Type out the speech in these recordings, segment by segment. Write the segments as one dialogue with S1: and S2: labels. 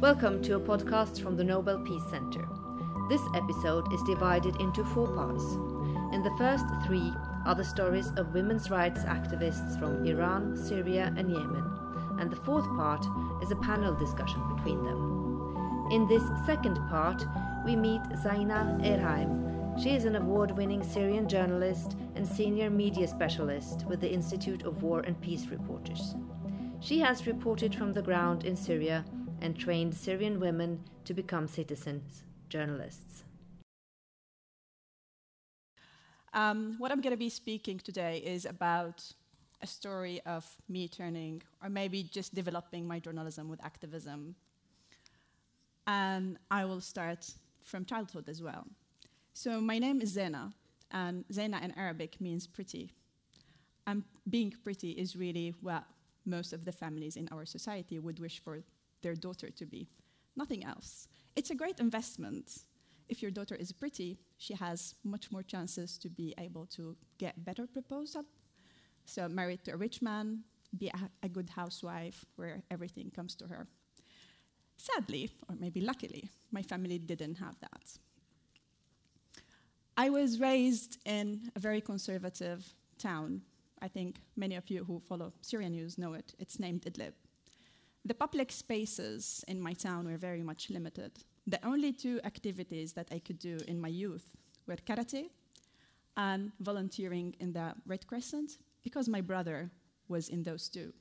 S1: Welcome to a podcast from the Nobel Peace Center. This episode is divided into four parts. In the first three are the stories of women's rights activists from Iran, Syria, and Yemen, and the fourth part is a panel discussion between them. In this second part, we meet Zaina Erhaim. She is an award winning Syrian journalist and senior media specialist with the Institute of War and Peace Reporters. She has reported from the ground in Syria and trained Syrian women to become citizens, journalists.
S2: Um, what I'm going to be speaking today is about a story of me turning, or maybe just developing my journalism with activism. And I will start from childhood as well. So, my name is Zaina, and Zaina in Arabic means pretty. And being pretty is really what most of the families in our society would wish for their daughter to be. Nothing else. It's a great investment. If your daughter is pretty, she has much more chances to be able to get better proposal. So married to a rich man, be a, a good housewife where everything comes to her. Sadly, or maybe luckily, my family didn't have that. I was raised in a very conservative town. I think many of you who follow Syrian news know it. It's named Idlib. The public spaces in my town were very much limited. The only two activities that I could do in my youth were karate and volunteering in the Red Crescent because my brother was in those two.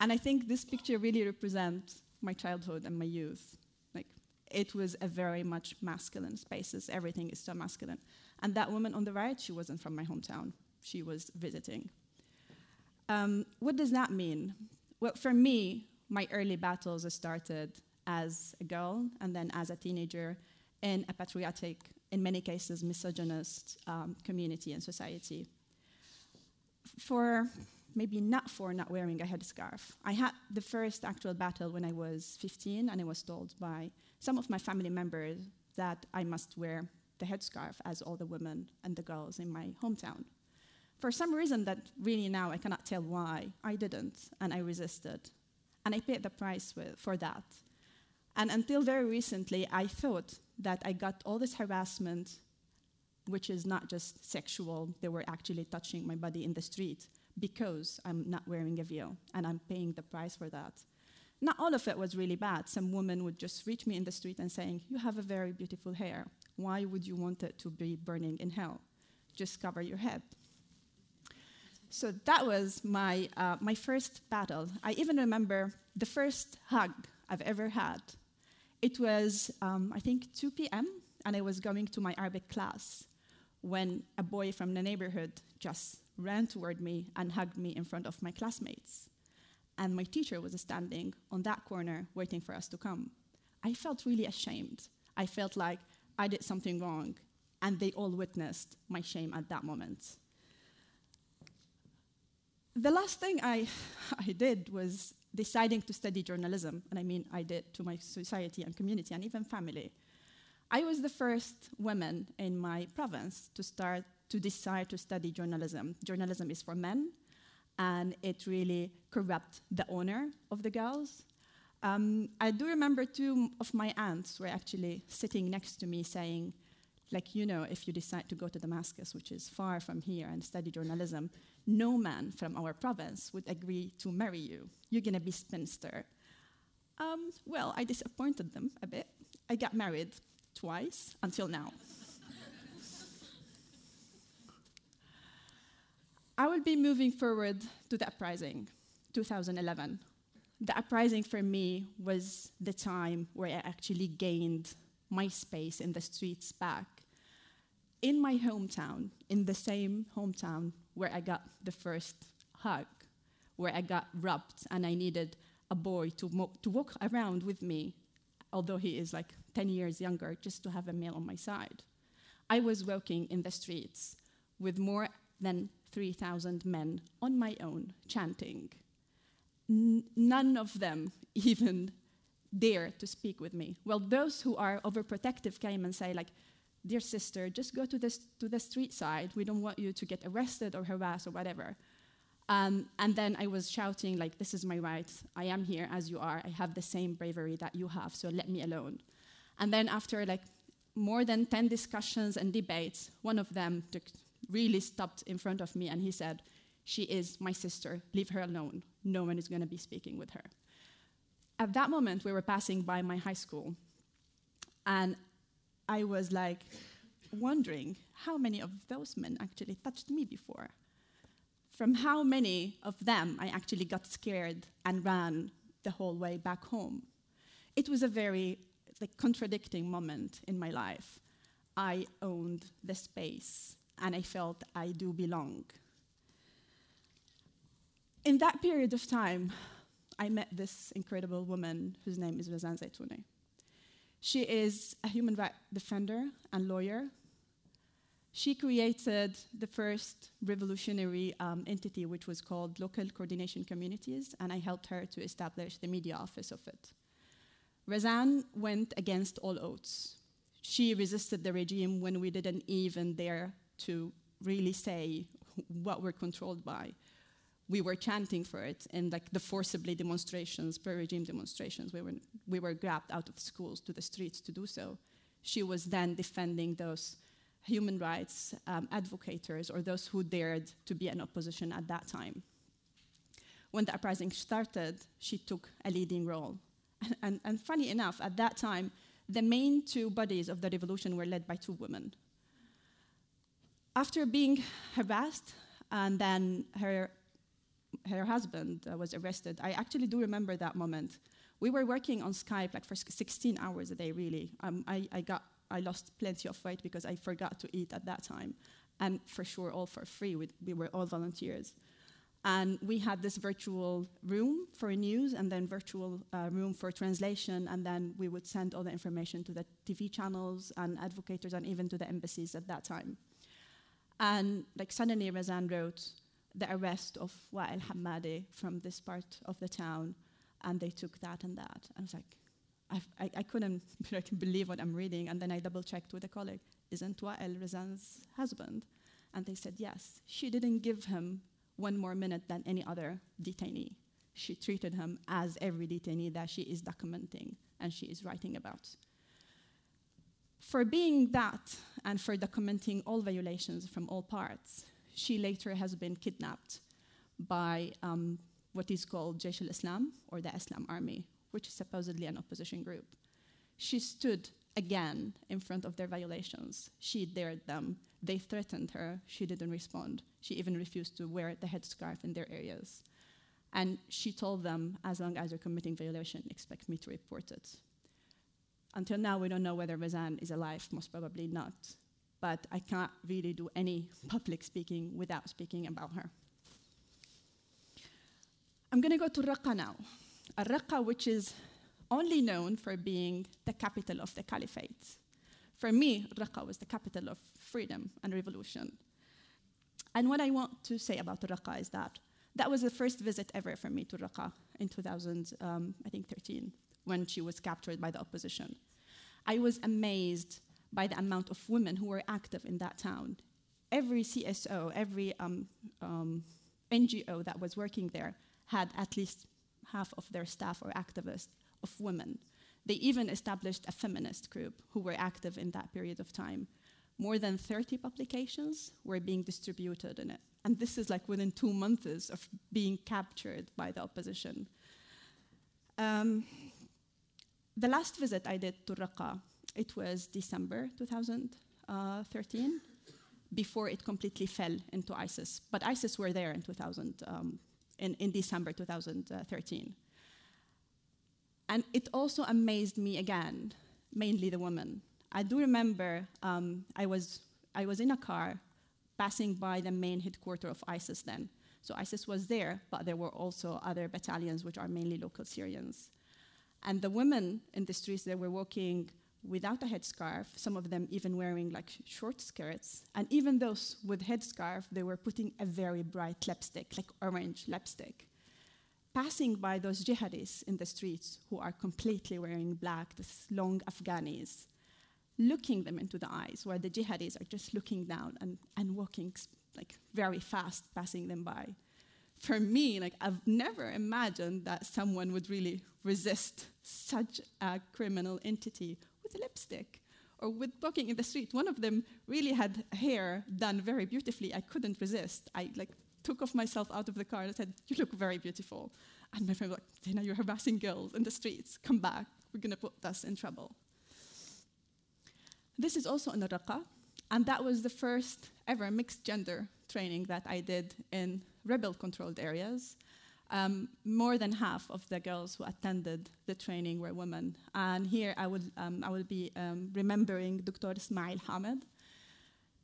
S2: And I think this picture really represents my childhood and my youth. Like it was a very much masculine spaces. Everything is so masculine. And that woman on the right, she wasn't from my hometown. She was visiting. Um, what does that mean? Well, for me, my early battles started as a girl and then as a teenager in a patriotic, in many cases, misogynist um, community and society. For maybe not for not wearing a headscarf. I had the first actual battle when I was 15, and I was told by some of my family members that I must wear the headscarf as all the women and the girls in my hometown. For some reason that really now I cannot tell why, I didn't, and I resisted. And I paid the price for that. And until very recently, I thought that I got all this harassment, which is not just sexual, they were actually touching my body in the street because I'm not wearing a veil and I'm paying the price for that. Not all of it was really bad. Some women would just reach me in the street and saying, "You have a very beautiful hair. Why would you want it to be burning in hell? Just cover your head." So that was my, uh, my first battle. I even remember the first hug I've ever had. It was, um, I think, 2 p.m., and I was going to my Arabic class when a boy from the neighborhood just ran toward me and hugged me in front of my classmates. And my teacher was standing on that corner waiting for us to come. I felt really ashamed. I felt like I did something wrong, and they all witnessed my shame at that moment the last thing I, I did was deciding to study journalism, and I mean I did to my society and community and even family. I was the first woman in my province to start to decide to study journalism. Journalism is for men, and it really corrupt the honor of the girls. Um, I do remember two of my aunts were actually sitting next to me saying, like, you know, if you decide to go to Damascus, which is far from here, and study journalism, no man from our province would agree to marry you. You're going to be spinster. Um, well, I disappointed them a bit. I got married twice until now. I will be moving forward to the uprising, 2011. The uprising for me was the time where I actually gained my space in the streets back. In my hometown, in the same hometown where I got the first hug, where I got rubbed and I needed a boy to, to walk around with me, although he is like 10 years younger, just to have a male on my side. I was walking in the streets with more than 3,000 men on my own chanting. N- none of them even dare to speak with me. Well, those who are overprotective came and say, like, dear sister, just go to, this, to the street side. We don't want you to get arrested or harassed or whatever. Um, and then I was shouting, like, this is my right. I am here as you are. I have the same bravery that you have, so let me alone. And then after like more than 10 discussions and debates, one of them took, really stopped in front of me and he said, she is my sister, leave her alone. No one is going to be speaking with her. At that moment, we were passing by my high school, and I was like wondering how many of those men actually touched me before from how many of them I actually got scared and ran the whole way back home. It was a very like, contradicting moment in my life. I owned the space and I felt I do belong. In that period of time, I met this incredible woman whose name is Razan Zaitouni. She is a human rights defender and lawyer she created the first revolutionary um, entity, which was called Local Coordination Committees, and I helped her to establish the media office of it. Razan went against all odds. She resisted the regime when we didn't even dare to really say what we're controlled by. We were chanting for it and like the forcibly demonstrations, pro-regime demonstrations. We were, we were grabbed out of schools to the streets to do so. She was then defending those human rights um, advocates or those who dared to be in opposition at that time. When the uprising started, she took a leading role. And, and, and funny enough, at that time, the main two bodies of the revolution were led by two women. After being harassed, and then her, her husband uh, was arrested, I actually do remember that moment. We were working on Skype like for 16 hours a day, really. Um, I, I got I lost plenty of weight because I forgot to eat at that time. And for sure, all for free. We, we were all volunteers. And we had this virtual room for news and then virtual uh, room for translation. And then we would send all the information to the TV channels and advocates and even to the embassies at that time. And like suddenly Razan wrote the arrest of Wael Hamadi from this part of the town. And they took that and that. I was like, I, I, couldn't believe what I'm reading. And then I double checked with a colleague, isn't Wael Razan's husband? And they said, yes. She didn't give him one more minute than any other detainee. She treated him as every detainee that she is documenting and she is writing about. For being that and for documenting all violations from all parts, she later has been kidnapped by um, what is called Jaish al-Islam or the Islam Army, which is supposedly an opposition group. She stood again in front of their violations. She dared them. They threatened her. She didn't respond. She even refused to wear the headscarf in their areas. And she told them, as long as you're committing violation, expect me to report it. Until now, we don't know whether Razan is alive, most probably not. But I can't really do any public speaking without speaking about her. I'm going to go to Raqqa now. Raqqa, which is only known for being the capital of the caliphate. For me, Raqqa was the capital of freedom and revolution. And what I want to say about Raqqa is that that was the first visit ever for me to Raqqa in 2000, um, I think 13, when she was captured by the opposition. I was amazed by the amount of women who were active in that town. Every CSO, every um, um, NGO that was working there had at least half of their staff or activists of women. They even established a feminist group who were active in that period of time. More than 30 publications were being distributed in it. And this is like within two months of being captured by the opposition. Um, the last visit I did to Raqqa, it was December 2013, before it completely fell into ISIS. But ISIS were there in 2000, um, in, in December 2013. And it also amazed me again, mainly the women. I do remember um, I, was, I was in a car passing by the main headquarters of ISIS then. So ISIS was there, but there were also other battalions, which are mainly local Syrians. And the women in the streets, they were walking without a headscarf, some of them even wearing like short skirts. And even those with headscarf, they were putting a very bright lipstick, like orange lipstick. Passing by those jihadis in the streets who are completely wearing black, these long Afghanis, looking them into the eyes, where the jihadis are just looking down and, and walking like very fast, passing them by. for me, like I've never imagined that someone would really resist such a criminal entity with lipstick or with walking in the street. One of them really had hair done very beautifully. I couldn't resist. I like took off myself out of the car and said, "You look very beautiful." And my friend was like, "Dina, you're harassing girls in the streets. Come back. We're gonna put us in trouble." This is also in Raqqa, and that was the first ever mixed gender training that I did in rebel-controlled areas. Um, more than half of the girls who attended the training were women. And here I will, um, I will be um, remembering Dr. Ismail Hamid.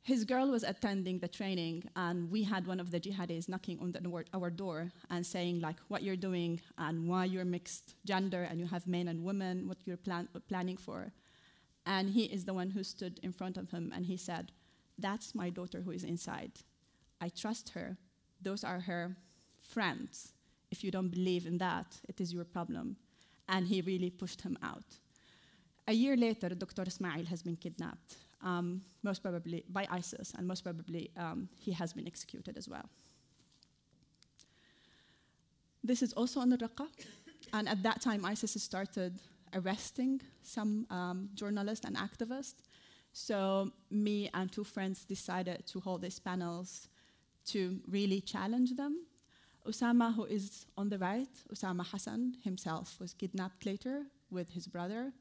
S2: His girl was attending the training, and we had one of the jihadis knocking on the, our door and saying, like, what you're doing and why you're mixed gender and you have men and women, what you're plan- planning for. And he is the one who stood in front of him and he said, That's my daughter who is inside. I trust her. Those are her friends. If you don't believe in that, it is your problem. And he really pushed him out. A year later, Dr. Ismail has been kidnapped, um, most probably by ISIS, and most probably um, he has been executed as well. This is also on the Raqqa, and at that time, ISIS started arresting some um, journalists and activists. So, me and two friends decided to hold these panels to really challenge them. Osama, who is on the right, Osama Hassan himself was kidnapped later with his brother.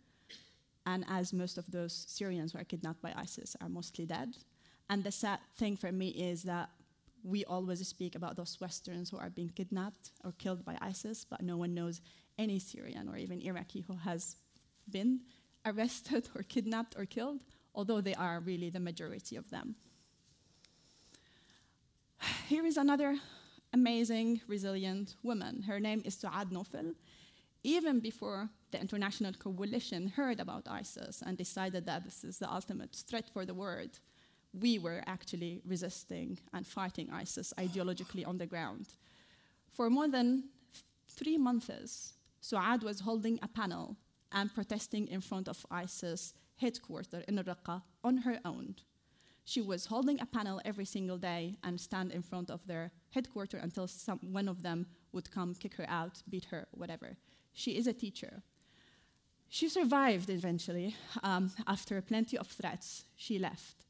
S2: And as most of those Syrians who are kidnapped by ISIS are mostly dead. And the sad thing for me is that we always speak about those Westerns who are being kidnapped or killed by ISIS, but no one knows any Syrian or even Iraqi who has been arrested or kidnapped or killed, although they are really the majority of them. Here is another amazing, resilient woman. Her name is Suad Nofel. Even before the international coalition heard about ISIS and decided that this is the ultimate threat for the world, we were actually resisting and fighting ISIS ideologically on the ground. For more than three months, Suad was holding a panel and protesting in front of ISIS headquarters in Raqqa on her own. She was holding a panel every single day and stand in front of their headquarters until some, one of them would come, kick her out, beat her, whatever. She is a teacher. She survived eventually. Um, after plenty of threats, she left.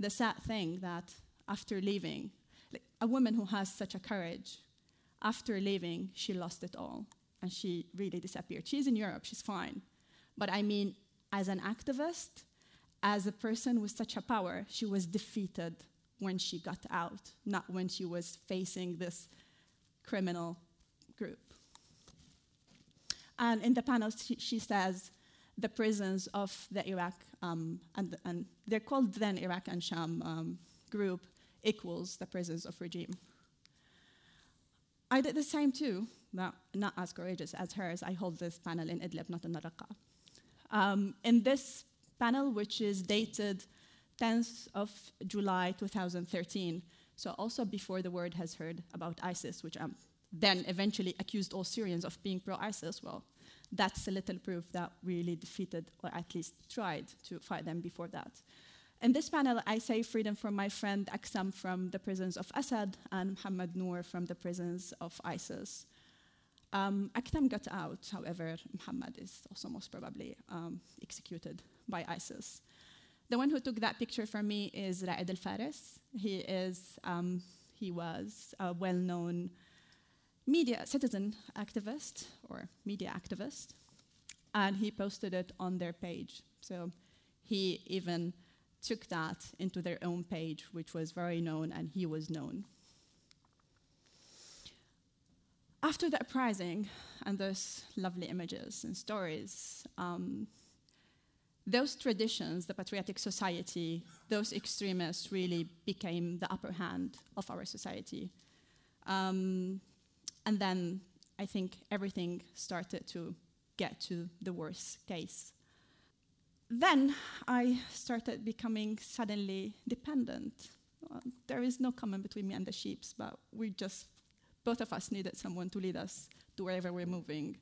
S2: The sad thing that after leaving, like a woman who has such a courage, after leaving, she lost it all and she really disappeared. She's in Europe, she's fine. But I mean, as an activist, as a person with such a power, she was defeated when she got out, not when she was facing this criminal group. And in the panel, she, she says the prisons of the Iraq, um, and, and, they're called then Iraq and Sham um, group, equals the prisons of regime. I did the same too, but not as courageous as hers. I hold this panel in Idlib, not in Raqqa. Um, in this panel, which is dated 10th of July 2013, so also before the world has heard about ISIS, which um, then eventually accused all Syrians of being pro ISIS, well, that's a little proof that we really defeated, or at least tried to fight them before that. In this panel, I say freedom from my friend Aksam from the prisons of Assad and Muhammad Noor from the prisons of ISIS. Um, got out, however, Muhammad is also most probably um, executed by ISIS. The one who took that picture for me is Ra'id al Faris. He, is, um, he was a well known media citizen activist or media activist, and he posted it on their page. So he even took that into their own page, which was very known, and he was known. After the uprising and those lovely images and stories, um, those traditions, the patriotic society, those extremists really became the upper hand of our society. Um, and then I think everything started to get to the worst case. Then I started becoming suddenly dependent. Well, there is no common between me and the sheep, but we just both of us needed someone to lead us to wherever we're moving.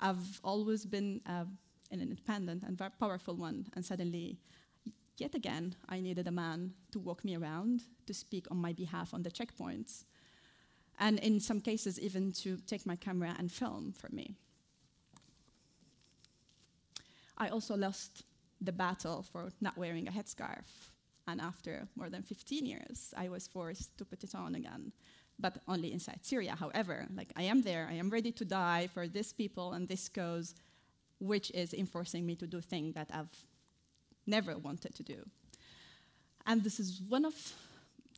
S2: I've always been uh, an independent and very powerful one, and suddenly, yet again, I needed a man to walk me around, to speak on my behalf on the checkpoints. and in some cases, even to take my camera and film for me. I also lost the battle for not wearing a headscarf. And after more than 15 years, I was forced to put it on again, but only inside Syria. However, like I am there, I am ready to die for this people and this cause, which is enforcing me to do things that I've never wanted to do. And this is one of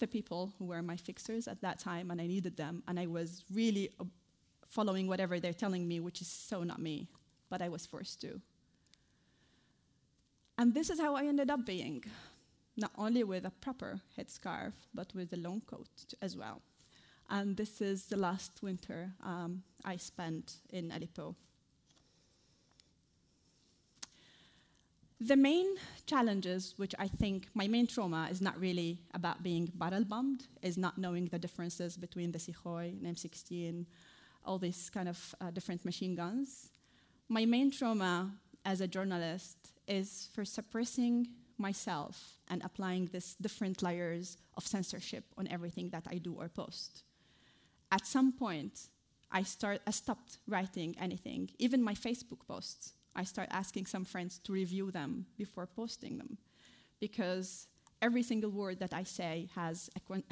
S2: the people who were my fixers at that time, and I needed them, and I was really uh, following whatever they're telling me, which is so not me, but I was forced to. And this is how I ended up being, not only with a proper headscarf, but with a long coat as well. And this is the last winter um, I spent in Aleppo. The main challenges, which I think my main trauma is not really about being barrel bombed, is not knowing the differences between the Sukhoi and M16, all these kind of uh, different machine guns. My main trauma as a journalist is for suppressing myself and applying these different layers of censorship on everything that I do or post. At some point, I, start, I stopped writing anything, even my Facebook posts. I start asking some friends to review them before posting them because every single word that I say has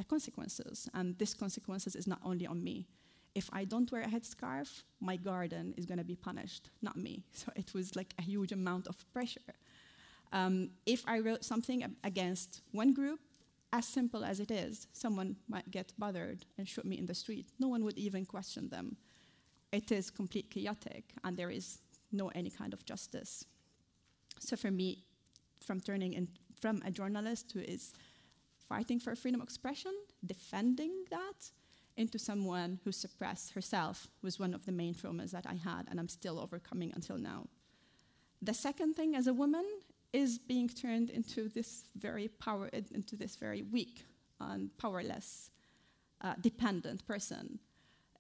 S2: consequences, and this consequences is not only on me, if I don't wear a headscarf, my garden is going to be punished, not me. So it was like a huge amount of pressure. Um, if I wrote something against one group, as simple as it is, someone might get bothered and shoot me in the street. No one would even question them. It is complete chaotic, and there is no any kind of justice. So for me, from turning in, from a journalist who is fighting for freedom of expression, defending that, into someone who suppressed herself was one of the main traumas that I had, and I'm still overcoming until now. The second thing as a woman is being turned into this very power, into this very weak and powerless, uh, dependent person.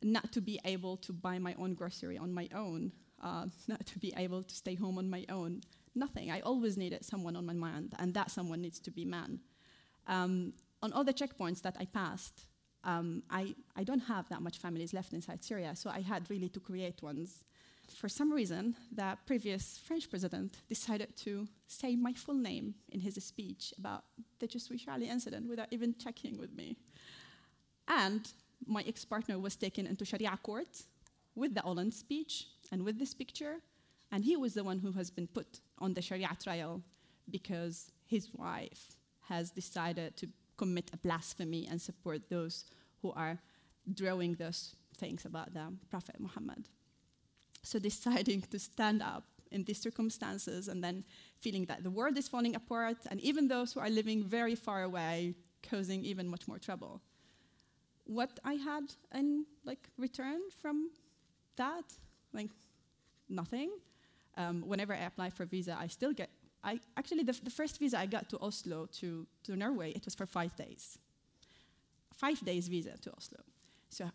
S2: Not to be able to buy my own grocery on my own, uh, to be able to stay home on my own. Nothing. I always needed someone on my mind, and that someone needs to be man. Um, on all the checkpoints that I passed, um, I, I don't have that much families left inside Syria, so I had really to create ones. For some reason, the previous French president decided to say my full name in his speech about the Je suis Charlie incident without even checking with me. And my ex partner was taken into Sharia court with the Hollande speech and with this picture, and he was the one who has been put on the Sharia trial because his wife has decided to commit a blasphemy and support those who are drawing those things about the Prophet Muhammad. So deciding to stand up in these circumstances and then feeling that the world is falling apart and even those who are living very far away causing even much more trouble. What I had in like return from that, like nothing. Um, whenever I apply for visa, I still get I actually the, the first visa I got to Oslo to, to Norway, it was for five days. Five days visa to Oslo. So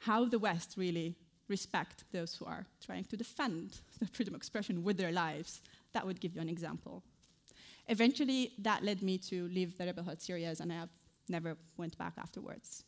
S2: how the West really respect those who are trying to defend the freedom of expression with their lives, that would give you an example. Eventually, that led me to leave the rebel hot Syrias, and I have never went back afterwards.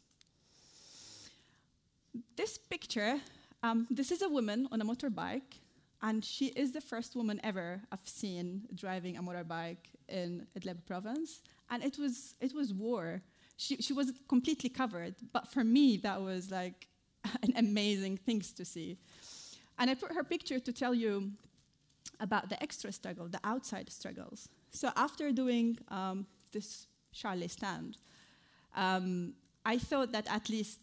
S2: This picture, um, this is a woman on a motorbike and she is the first woman ever I've seen driving a motorbike in Idlib province. And it was, it was war. She, she was completely covered. But for me, that was like an amazing thing to see. And I put her picture to tell you about the extra struggle, the outside struggles. So after doing um, this Charlie stand, um, I thought that at least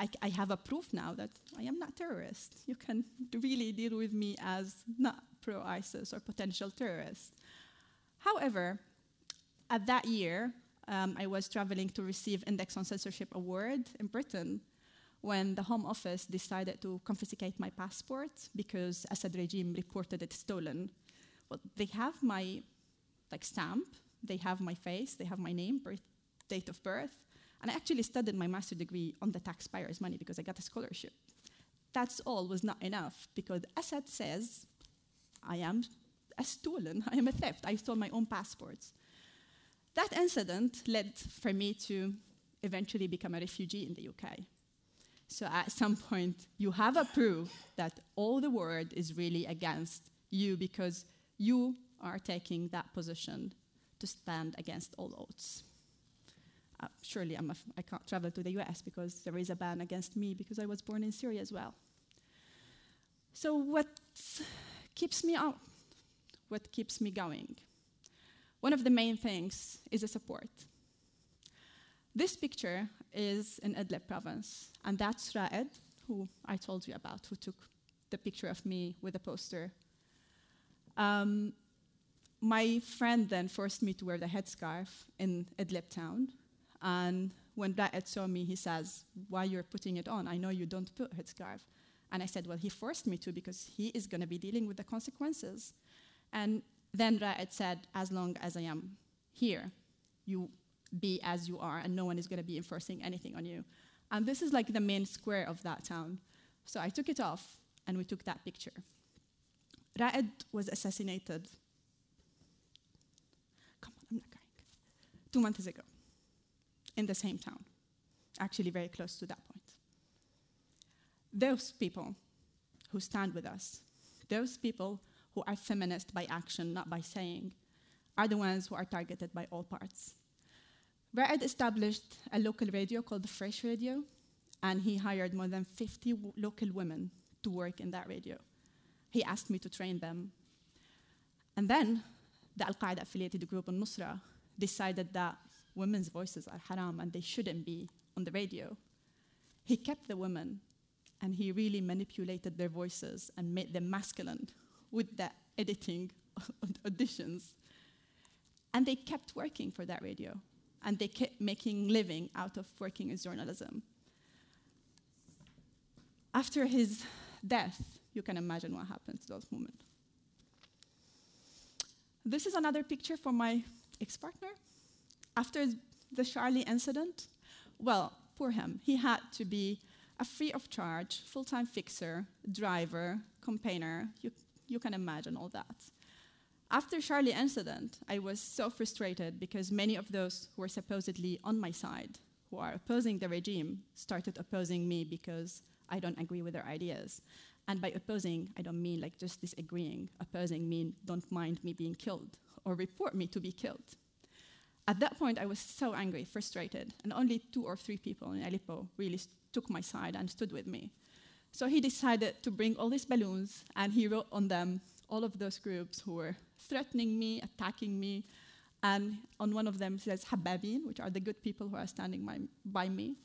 S2: I, I, have a proof now that I am not terrorist. You can really deal with me as not pro ISIS or potential terrorist. However, at that year, um, I was traveling to receive Index on Censorship Award in Britain when the Home Office decided to confiscate my passport because Assad regime reported it stolen. Well, they have my like stamp, they have my face, they have my name, birth, date of birth, and I actually studied my master's degree on the taxpayers' money because I got a scholarship. That's all was not enough because Assad says, I am a stolen, I am a theft, I stole my own passports. That incident led for me to eventually become a refugee in the UK. So at some point, you have a proof that all the world is really against you because you are taking that position to stand against all odds. Uh, surely I'm f- I can't travel to the US because there is a ban against me because I was born in Syria as well. So, what keeps me out? What keeps me going? One of the main things is the support. This picture is in Idlib province, and that's Raed, who I told you about, who took the picture of me with a poster. Um, my friend then forced me to wear the headscarf in Idlib town, and when Raed saw me, he says, "Why you're putting it on? I know you don't put headscarf." And I said, "Well, he forced me to because he is going to be dealing with the consequences." And then Raed said, "As long as I am here, you be as you are, and no one is going to be enforcing anything on you. And this is like the main square of that town. So I took it off, and we took that picture. Raed was assassinated. Come on, I'm not crying. Two months ago, in the same town, actually very close to that point. Those people who stand with us, those people who are feminist by action, not by saying, are the ones who are targeted by all parts. Raed established a local radio called the Fresh Radio, and he hired more than 50 w- local women to work in that radio. He asked me to train them. And then the Al Qaeda affiliated group Al Nusra decided that women's voices are haram and they shouldn't be on the radio. He kept the women and he really manipulated their voices and made them masculine with the editing auditions. And they kept working for that radio and they kept making living out of working as journalism. After his death, you can imagine what happened to those women. This is another picture from my ex-partner. After the Charlie incident, well, poor him. He had to be a free of charge, full-time fixer, driver, campaigner. You, you can imagine all that. After Charlie incident, I was so frustrated because many of those who were supposedly on my side, who are opposing the regime, started opposing me because I don't agree with their ideas. And by opposing, I don't mean like just disagreeing. Opposing mean don't mind me being killed or report me to be killed. At that point, I was so angry, frustrated, and only two or three people in Aleppo really took my side and stood with me. So he decided to bring all these balloons, and he wrote on them all of those groups who were threatening me, attacking me. And on one of them says Hababin, which are the good people who are standing by, by me.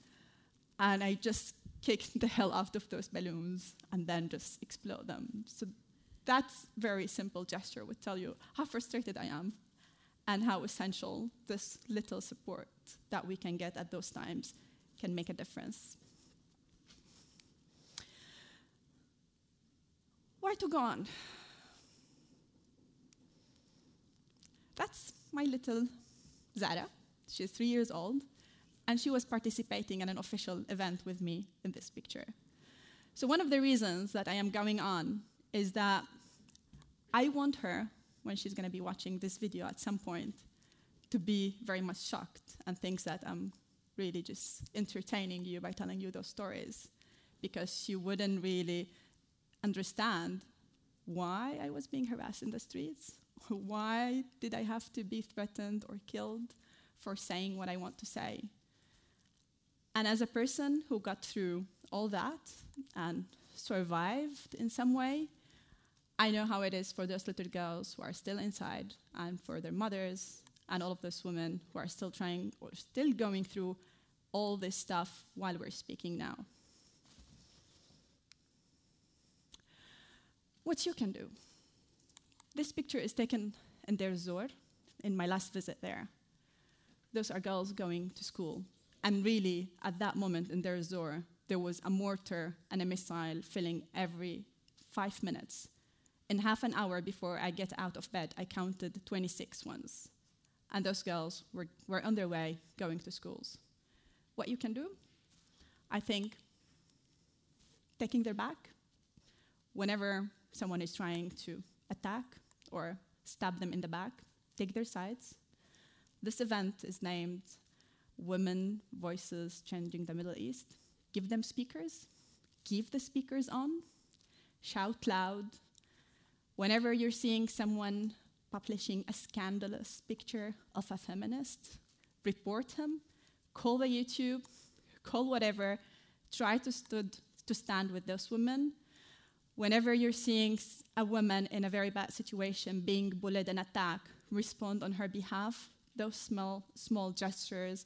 S2: And I just kicked the hell out of those balloons and then just explode them. So that's very simple gesture would tell you how frustrated I am and how essential this little support that we can get at those times can make a difference. Where to go on? That's my little Zara. She's three years old, and she was participating in an official event with me in this picture. So, one of the reasons that I am going on is that I want her, when she's going to be watching this video at some point, to be very much shocked and thinks that I'm really just entertaining you by telling you those stories because she wouldn't really understand why I was being harassed in the streets why did I have to be threatened or killed for saying what I want to say? And as a person who got through all that and survived in some way, I know how it is for those little girls who are still inside and for their mothers and all of those women who are still trying or still going through all this stuff while we're speaking now. What you can do. This picture is taken in Deir Zor, in my last visit there. Those are girls going to school. And really, at that moment in Deir Zor, there was a mortar and a missile filling every five minutes. In half an hour before I get out of bed, I counted 26 ones. And those girls were, were on their way going to schools. What you can do? I think taking their back whenever someone is trying to attack or stab them in the back, take their sides. This event is named Women Voices Changing the Middle East. give them speakers, give the speakers on, shout loud. Whenever you're seeing someone publishing a scandalous picture of a feminist, report him, call the YouTube, call whatever, try to, stood, to stand with those women. Whenever you're seeing a woman in a very bad situation being bullied and attacked, respond on her behalf. Those small, small gestures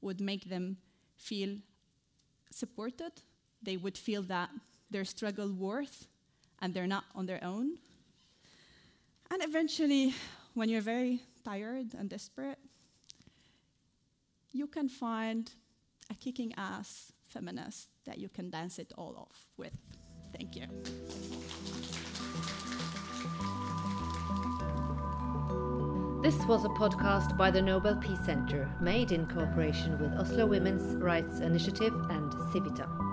S2: would make them feel supported. They would feel that their struggle worth and they're not on their own. And eventually, when you're very tired and desperate, you can find a kicking ass feminist that you can dance it all off with. Thank you.
S1: This was a podcast by the Nobel Peace Center, made in cooperation with Oslo Women's Rights Initiative and Civita.